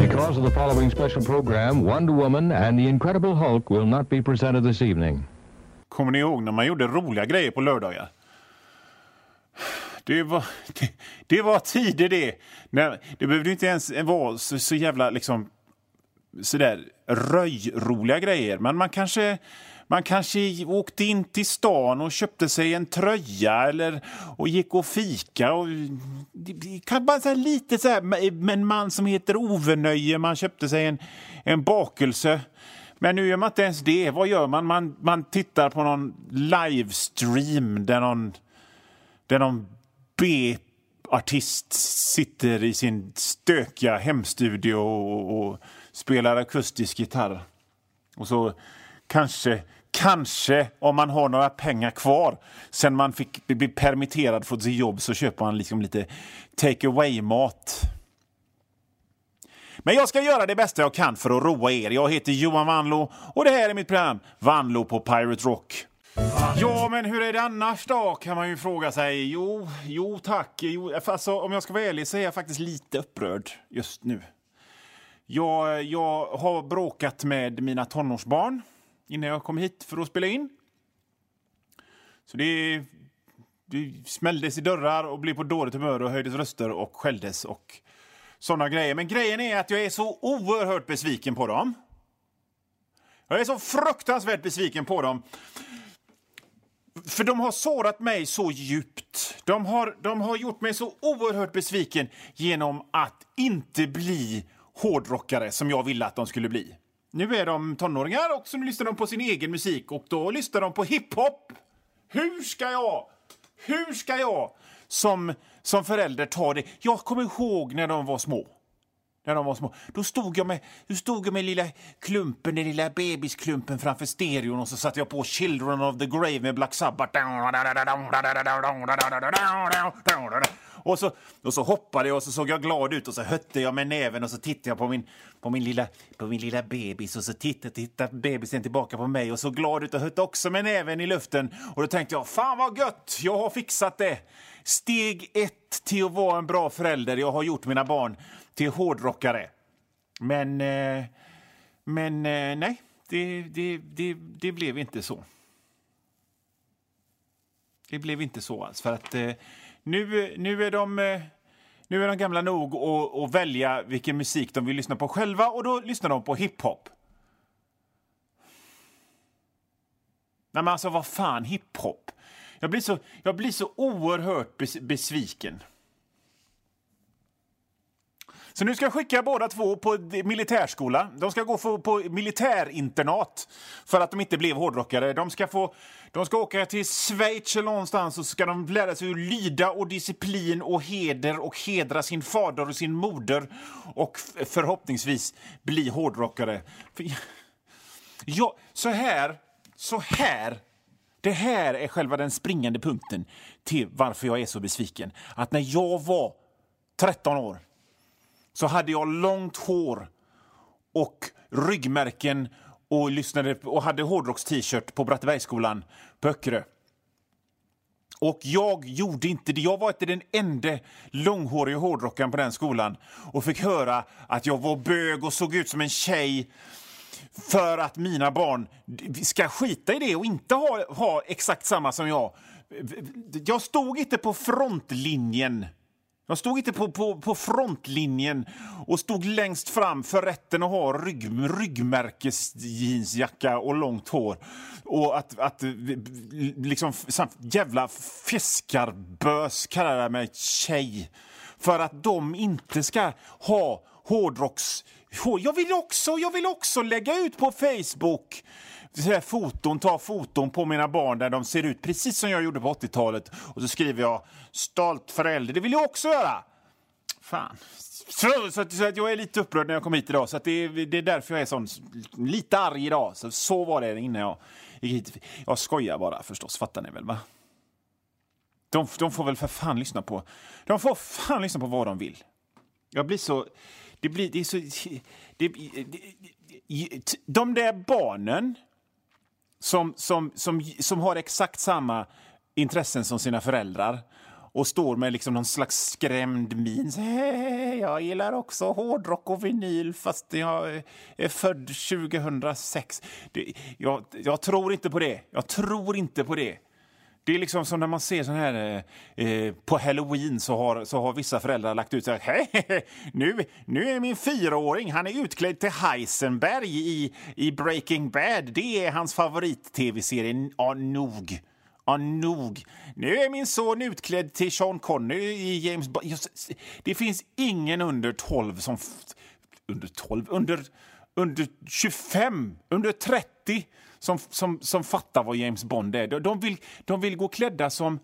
Because of the following special program, Wonder Woman and the Incredible Hulk will not be presented this evening. Kommer ni ihåg när man gjorde roliga grejer på lördagar? Det var, det, det var tider det. När, det behövde inte ens vara så, så jävla liksom sådär röjroliga grejer. Men man kanske, man kanske åkte in till stan och köpte sig en tröja eller och gick och fika. Och, det, det kan bara säga lite så här, med en man som heter Ove Nöje, man köpte sig en, en bakelse. Men nu gör man inte ens det. Vad gör man? Man, man tittar på någon livestream där någon, där någon B-artist sitter i sin stökiga hemstudio och, och spelar akustisk gitarr. Och så kanske, kanske om man har några pengar kvar sen man fick bli permitterad från sitt jobb så köper man liksom lite take away-mat. Men jag ska göra det bästa jag kan för att roa er. Jag heter Johan Vanlo och det här är mitt program Vanlo på Pirate Rock. Ja, men hur är det annars då, kan man ju fråga sig. Jo, jo tack. Jo, alltså, om jag ska vara ärlig så är jag faktiskt lite upprörd just nu. Jag, jag har bråkat med mina tonårsbarn innan jag kom hit för att spela in. Så det, det smälldes i dörrar och blev på dåligt humör och höjdes röster och skälldes och sådana grejer. Men grejen är att jag är så oerhört besviken på dem. Jag är så fruktansvärt besviken på dem. För de har sårat mig så djupt. De har, de har gjort mig så oerhört besviken genom att inte bli hårdrockare som jag ville att de skulle bli. Nu är de tonåringar och så lyssnar de på sin egen musik och då lyssnar de på hiphop. Hur ska jag, hur ska jag som, som förälder ta det? Jag kommer ihåg när de var små. När de var små. Då stod jag med, då stod jag med lilla klumpen, den lilla bebisklumpen framför stereon och så satte jag på Children of the Grave med Black Sabbath. Och så, och så hoppade jag och så såg jag glad ut och så hötte jag med näven och så tittade jag på min, på min, lilla, på min lilla bebis och så tittade, tittade bebisen tillbaka på mig och så glad ut och hötte också med näven i luften. Och då tänkte jag, fan vad gött, jag har fixat det. Steg ett till att vara en bra förälder. Jag har gjort mina barn till hårdrockare. Men, eh, men eh, nej, det, det, det, det blev inte så. Det blev inte så alls. För att eh, nu, nu, är de, nu är de gamla nog att, att välja vilken musik de vill lyssna på själva och då lyssnar de på hiphop. Nej men alltså vad fan hiphop? Jag blir så, jag blir så oerhört besviken. Så nu ska jag skicka båda två på militärskola. De ska gå på militärinternat för att de inte blev hårdrockare. De ska, få, de ska åka till Schweiz eller någonstans och ska de lära sig hur lyda och disciplin och heder och hedra sin fader och sin moder och förhoppningsvis bli hårdrockare. Ja, så här, så här det här är själva den springande punkten till varför jag är så besviken. Att när jag var 13 år så hade jag långt hår och ryggmärken och lyssnade och hade hårdrocks-t-shirt på Brattebergsskolan på Öckerö. Och jag gjorde inte det. Jag var inte den enda långhåriga hårdrockaren på den skolan och fick höra att jag var bög och såg ut som en tjej för att mina barn ska skita i det och inte ha, ha exakt samma som jag. Jag stod inte på frontlinjen jag stod inte på, på, på frontlinjen och stod längst fram för rätten att ha rygg, ryggmärkesjeansjacka och långt hår. Och att, att liksom jävla fiskarbös kallar mig tjej. För att de inte ska ha hårdrocks... Jag vill också, jag vill också lägga ut på Facebook så foton, ta foton på mina barn där de ser ut precis som jag gjorde på 80-talet. Och så skriver jag stolt förälder. Det vill jag också göra! Fan. Så, så, att, så att jag är lite upprörd när jag kom hit idag. Så att det, det är därför jag är sån, lite arg idag. Så, så var det innan jag gick hit. Jag skojar bara förstås, fattar ni väl? va? De, de får väl för fan lyssna på... De får fan lyssna på vad de vill. Jag blir så... Det blir... Det är så... Det, det, det, de där barnen som, som, som, som har exakt samma intressen som sina föräldrar och står med liksom någon slags skrämd min. Jag gillar också hårdrock och vinyl fast jag är född 2006. Det, jag, jag tror inte på det. Jag tror inte på det. Det är liksom som när man ser sån här eh, eh, på halloween så har, så har vissa föräldrar lagt ut så här, hej, nu, nu är min fyraåring, han är utklädd till Heisenberg i, i Breaking Bad. Det är hans favorit-tv-serie. Ja, nog. Ja, nog. Nu är min son utklädd till Sean Connery i James Bond. Det finns ingen under 12 som... Under 12? Under, under 25? Under 30? Som, som, som fattar vad James Bond är. De- De vill, de vill gå klädda som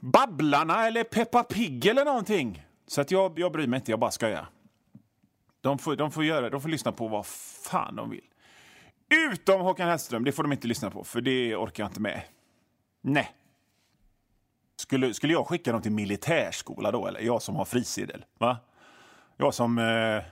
Babblarna eller Peppa Pig eller någonting. Så att jag, jag bryr mig inte, jag bara skojar. De får, de, får göra, de får lyssna på vad fan de vill. Utom Håkan Hellström, det får de inte lyssna på, för det orkar jag inte med. Nej. Skulle, skulle jag skicka dem till militärskola då, eller? Jag som har frisedel, va? Jag som... Eh,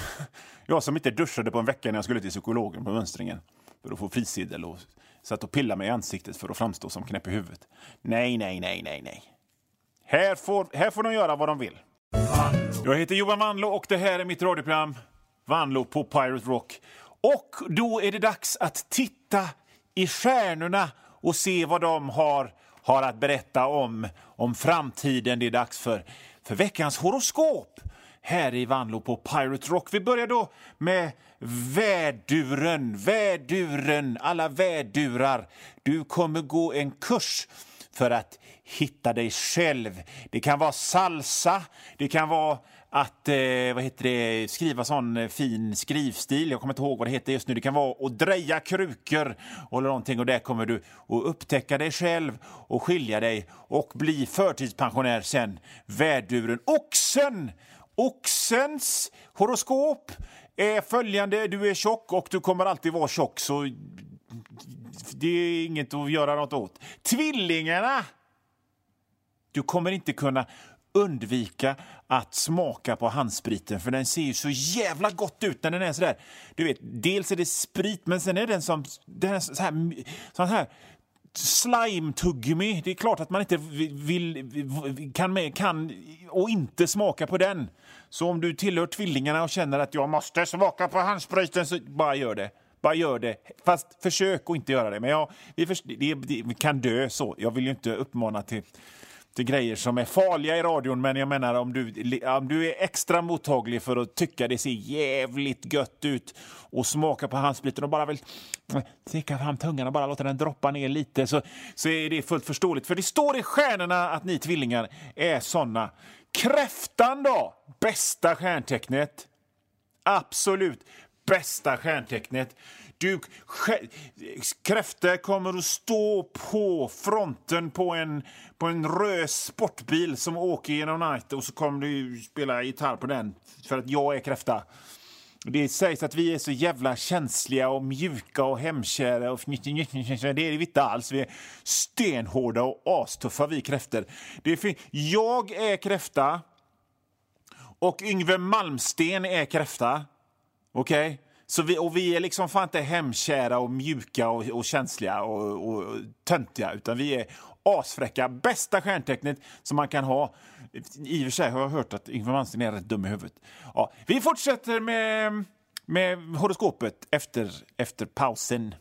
jag som inte duschade på en vecka när jag skulle till psykologen på mönstringen för att få frisedel och satt och pillade mig i ansiktet för att framstå som knäpp i huvudet. Nej, nej, nej, nej, nej. Här får, här får de göra vad de vill. Jag heter Johan Vanlo och det här är mitt radioprogram Vanlo på Pirate Rock. Och då är det dags att titta i stjärnorna och se vad de har, har att berätta om, om framtiden. Det är dags för, för veckans horoskop här i Vanlo på Pirate Rock. Vi börjar då med väduren. Väduren, alla vädurar. Du kommer gå en kurs för att hitta dig själv. Det kan vara salsa, det kan vara att eh, vad heter det, skriva sån eh, fin skrivstil. Jag kommer inte ihåg vad det heter just nu. Det kan vara att dreja krukor eller någonting och där kommer du att upptäcka dig själv och skilja dig och bli förtidspensionär sen. Väduren. Oxen! Oxens horoskop är följande. Du är tjock och du kommer alltid vara tjock så det är inget att göra något åt. Tvillingarna! Du kommer inte kunna undvika att smaka på handspriten för den ser ju så jävla gott ut när den är sådär. Du vet, dels är det sprit men sen är den som den är så här, så här slime-tuggummi. Det är klart att man inte vill, kan, med, kan och inte smaka på den. Så om du tillhör tvillingarna och känner att jag måste smaka på handspriten så bara gör det. Bara gör det. Fast försök att inte göra det. Men ja, vi, först, det, det, vi kan dö så. Jag vill ju inte uppmana till, till grejer som är farliga i radion. Men jag menar om du, om du är extra mottaglig för att tycka det ser jävligt gött ut och smaka på handspriten och bara vill sticka fram tungan och bara låta den droppa ner lite så, så är det fullt förståeligt. För det står i stjärnorna att ni tvillingar är såna. Kräftan då? Bästa stjärntecknet? Absolut bästa stjärntecknet. Du, kräftor kommer att stå på fronten på en, på en röd sportbil som åker genom night och så kommer du spela gitarr på den för att jag är kräfta. Det sägs att vi är så jävla känsliga och mjuka och hemkära. Och det är vi inte alls. Vi är stenhårda och astuffa, vi kräftor. Det är jag är kräfta och Yngve Malmsten är kräfta. Okej? Okay? Så vi, och vi är liksom fan inte hemkära och mjuka och, och känsliga och, och töntiga, utan vi är asfräcka. Bästa stjärntecknet som man kan ha. I och för sig har jag hört att Yngve Malmsteen är rätt dum i huvudet. Ja, vi fortsätter med, med horoskopet efter, efter pausen.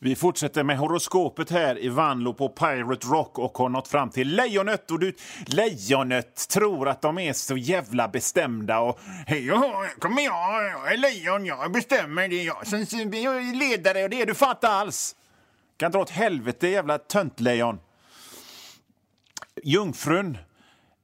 Vi fortsätter med horoskopet här i Vanlo på Pirate Rock och har nått fram till lejonet. Och du, lejonet tror att de är så jävla bestämda och hej kommer jag, jag är lejon, jag bestämmer, det är jag som är ledare och det är du fattar alls. Kan dra åt helvete jävla töntlejon. Jungfrun,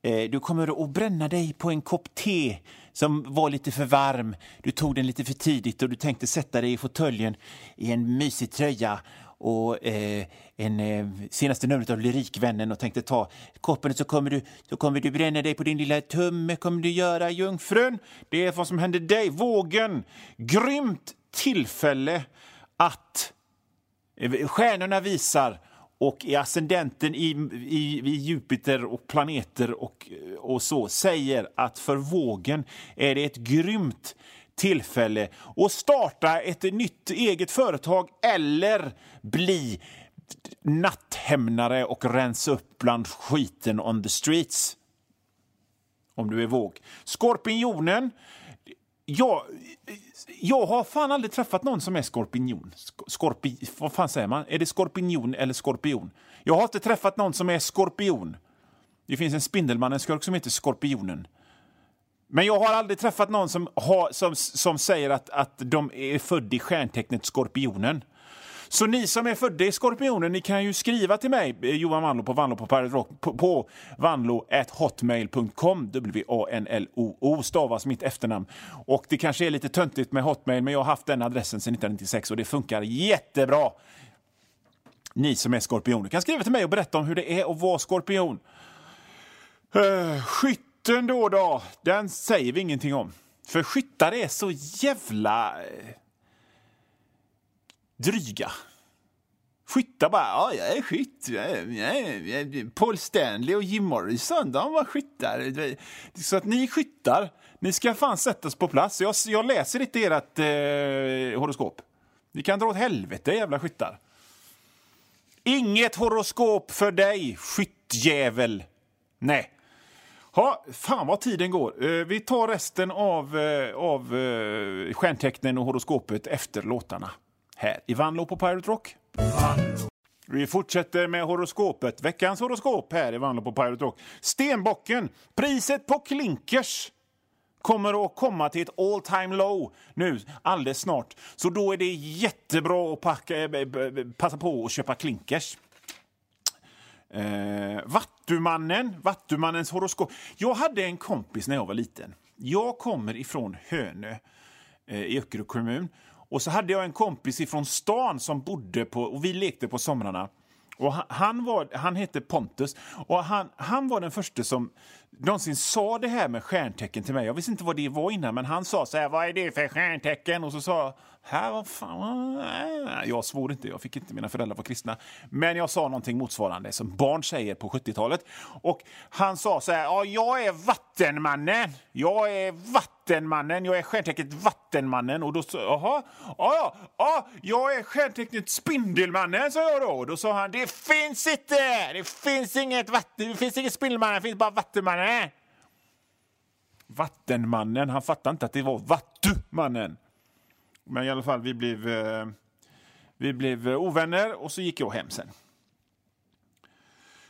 eh, du kommer att bränna dig på en kopp te som var lite för varm. Du tog den lite för tidigt och du tänkte sätta dig i fåtöljen i en mysig tröja och eh, en, eh, senaste numret av Lyrikvännen och tänkte ta koppen så kommer, du, så kommer du bränna dig på din lilla tumme kommer du göra jungfrun. Det är vad som händer dig. Vågen, grymt tillfälle att eh, stjärnorna visar och i ascendenten i, i, i, Jupiter och planeter och, och så säger att för vågen är det ett grymt tillfälle att starta ett nytt eget företag eller bli natthämnare och rensa upp bland skiten on the streets. Om du är våg. Skorpionen. Jag, jag har fan aldrig träffat någon som är skorpion. Skorpi, vad fan säger man? Är det skorpion eller skorpion? Jag har inte träffat någon som är skorpion. Det finns en Spindelmannen-skurk som heter Skorpionen. Men jag har aldrig träffat någon som, har, som, som säger att, att de är född i stjärntecknet Skorpionen. Så ni som är födda i Skorpionen, ni kan ju skriva till mig, eh, Johan Vanlo på Vanlo på Pirate Rock, på, på vanlo.hotmail.com. W-A-N-L-O-O stavas mitt efternamn. Och det kanske är lite töntigt med Hotmail, men jag har haft den adressen sedan 1996 och det funkar jättebra. Ni som är skorpioner kan skriva till mig och berätta om hur det är att vara skorpion. Uh, skytten då, då, den säger vi ingenting om. För skyttar är så jävla uh, dryga. Skyttar bara, ja, jag är skytt. Paul Stanley och Jim Morrison, de var skyttar. Så att ni skyttar, ni ska fan sättas på plats. Jag, jag läser inte ert eh, horoskop. Ni kan dra åt helvete, jävla skyttar. Inget horoskop för dig, skyttjävel. Nej. Ha, fan vad tiden går. Uh, vi tar resten av, uh, av uh, stjärntecknen och horoskopet efter låtarna. Här i Vanlo på Pirate Rock. Vi fortsätter med horoskopet. Veckans horoskop här i Vanlo på Pirate Rock. Stenbocken. Priset på klinkers kommer att komma till ett all time low nu alldeles snart. Så då är det jättebra att packa, eh, eh, eh, passa på att köpa klinkers. Eh, Vattumannen, Vattumannens horoskop. Jag hade en kompis när jag var liten. Jag kommer ifrån Hönö eh, i Öckerö kommun. Och så hade jag en kompis ifrån stan som bodde på, och vi lekte på somrarna. Och han, han, var, han hette Pontus och han, han var den första som någonsin sa det här med stjärntecken till mig. Jag visste inte vad det var innan, men han sa så här, vad är det för stjärntecken? Och så sa jag, här, var fan? Jag svor inte, jag fick inte, mina föräldrar var kristna. Men jag sa någonting motsvarande som barn säger på 70-talet. Och han sa så här, ja, jag är vattenmannen. Jag är vattenmannen, jag är stjärntecknet vattenmannen. Och då sa jaha, ja, ja, jag är stjärntecknet spindelmannen, sa jag då. Och då sa han, det finns inte, det finns inget vatten, det finns inget spindelmannen, det finns bara vattenmannen. Vattenmannen, han fattade inte att det var Vattumannen. Men i alla fall, vi blev, eh, vi blev eh, ovänner och så gick jag hem sen.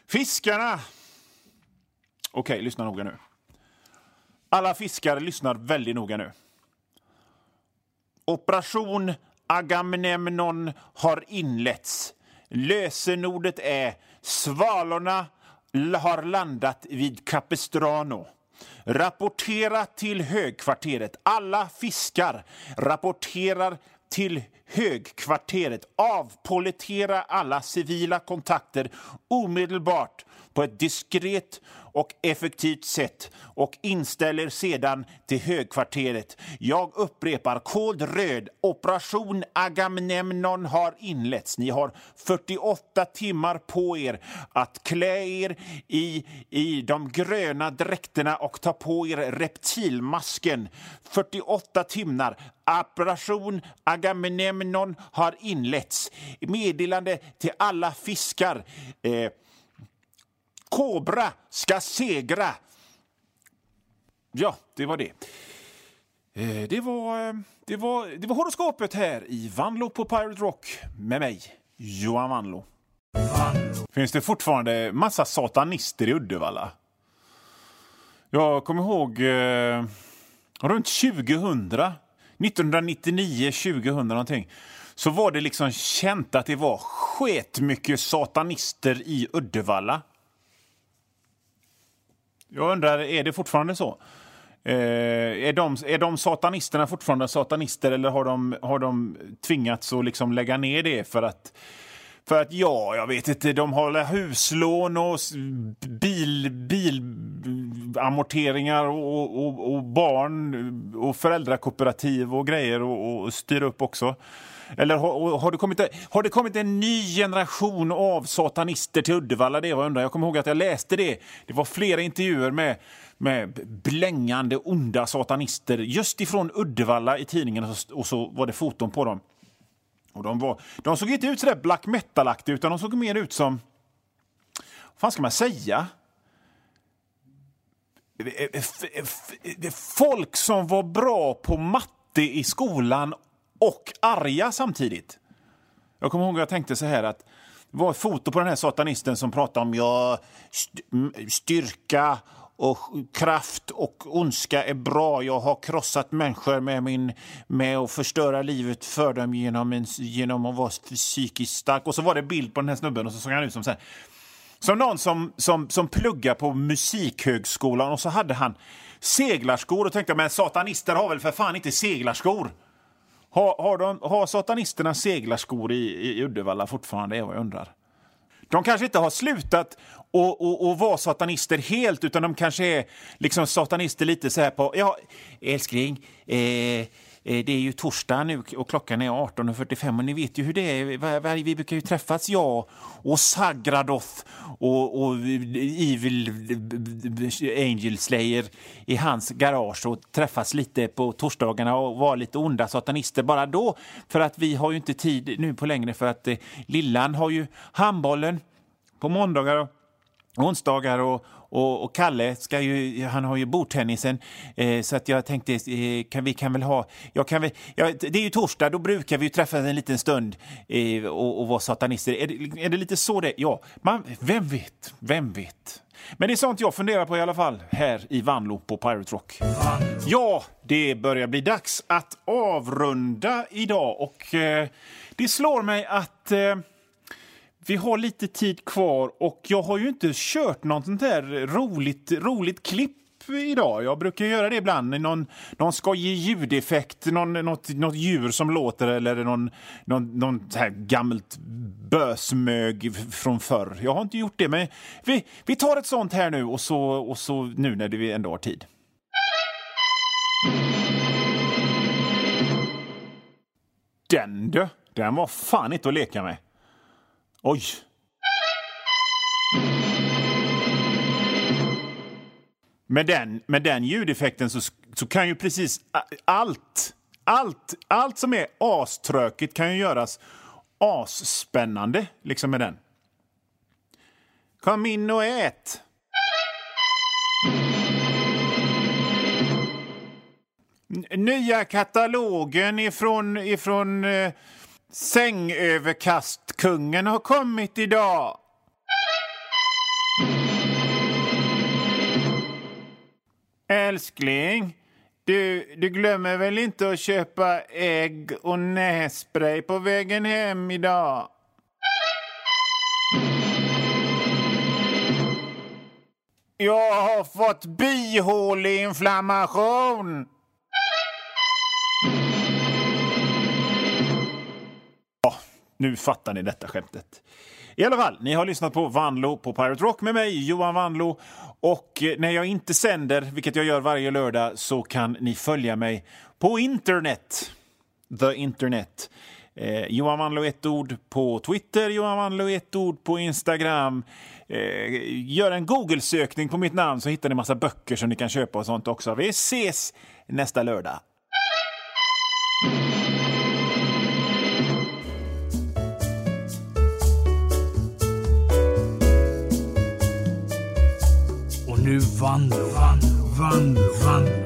Fiskarna! Okej, lyssna noga nu. Alla fiskare lyssnar väldigt noga nu. Operation Agamemnon har inletts. Lösenordet är Svalorna har landat vid Capistrano. Rapportera till högkvarteret. Alla fiskar rapporterar till högkvarteret. Avpolitera alla civila kontakter omedelbart på ett diskret och effektivt sätt och inställer sedan till högkvarteret. Jag upprepar, kod röd, operation Agamemnon har inletts. Ni har 48 timmar på er att klä er i, i de gröna dräkterna och ta på er reptilmasken. 48 timmar. Operation Agamemnon har inletts. Meddelande till alla fiskar. Eh, Kobra ska segra. Ja, det var det. Eh, det var, eh, det var, det var horoskopet här i Vanlo på Pirate Rock med mig, Johan Vanlo. Finns det fortfarande massa satanister i Uddevalla? Jag kommer ihåg eh, runt 2000, 1999, 2000 någonting så var det liksom känt att det var sketmycket satanister i Uddevalla. Jag undrar, är det fortfarande så? Eh, är, de, är de satanisterna fortfarande satanister eller har de, har de tvingats att liksom lägga ner det för att för att ja, jag vet inte, de har huslån och bil, bilamorteringar och, och, och barn och föräldrakooperativ och grejer och, och styr upp också. Eller har, har, det kommit, har det kommit en ny generation av satanister till Uddevalla? Det jag jag Jag kommer ihåg att jag läste det. Det var flera intervjuer med, med blängande, onda satanister just ifrån Uddevalla i tidningen och så var det foton på dem. Och de, var, de såg inte ut så där black metal utan de såg mer ut som vad fan ska man säga? Folk som var bra på matte i skolan och arga samtidigt. Jag kommer ihåg att jag tänkte så här att det var ett foto på den här satanisten som pratade om ja, styrka och kraft och ondska är bra. Jag har krossat människor med, min, med att förstöra livet för dem genom, en, genom att vara psykiskt stark. Och så var det bild på den här snubben och så såg han ut som så här, som någon som, som, som pluggar på Musikhögskolan och så hade han seglarskor och tänkte men satanister har väl för fan inte seglarskor? Har, har, de, har satanisterna seglarskor i, i Uddevalla fortfarande? Är vad jag undrar. De kanske inte har slutat att vara satanister helt, utan de kanske är liksom satanister lite så här på... Ja, älskling, Eh, Eh, det är ju torsdag nu och klockan är 18.45 och ni vet ju hur det är. Vi brukar ju träffas, jag och Sagradoth och, och Evil Angel Slayer i hans garage och träffas lite på torsdagarna och vara lite onda satanister bara då. För att vi har ju inte tid nu på längre för att eh, Lillan har ju handbollen på måndagar och onsdagar och, och, och, Kalle ska ju, han har ju bordtennisen, eh, så att jag tänkte, eh, kan, vi kan väl ha... Jag kan väl, ja, det är ju torsdag, då brukar vi ju träffas en liten stund eh, och, och vara satanister. Är det, är det lite så det Ja, man, vem vet? Vem vet? Men det är sånt jag funderar på i alla fall, här i Vanlo på Pirate Rock. Ja, det börjar bli dags att avrunda idag och eh, det slår mig att eh, vi har lite tid kvar och jag har ju inte kört något sånt här roligt, roligt klipp idag. Jag brukar göra det ibland. Någon, någon skojig ljudeffekt, någon, något, något djur som låter eller någon, någon, någon här gammalt bösmög från förr. Jag har inte gjort det, men vi, vi tar ett sånt här nu och så, och så nu när vi ändå har tid. Den du, den var fan inte att leka med. Oj! Med den, med den ljudeffekten så, så kan ju precis allt, allt, allt som är aströkigt kan ju göras asspännande liksom med den. Kom in och ät! Nya katalogen ifrån, ifrån eh, Kungen har kommit idag. Älskling, du, du glömmer väl inte att köpa ägg och nässpray på vägen hem idag? Jag har fått bihåleinflammation. Nu fattar ni detta skämtet. I alla fall, ni har lyssnat på Vanlo på Pirate Rock med mig, Johan Vanlo. Och eh, när jag inte sänder, vilket jag gör varje lördag, så kan ni följa mig på internet. The internet. Eh, Johan Vanlo ett ord på Twitter, Johan Vanlo ett ord på Instagram. Eh, gör en Google-sökning på mitt namn så hittar ni massa böcker som ni kan köpa och sånt också. Vi ses nästa lördag. Nu Vanlo, Vanlo, Vanlo, Vanlo.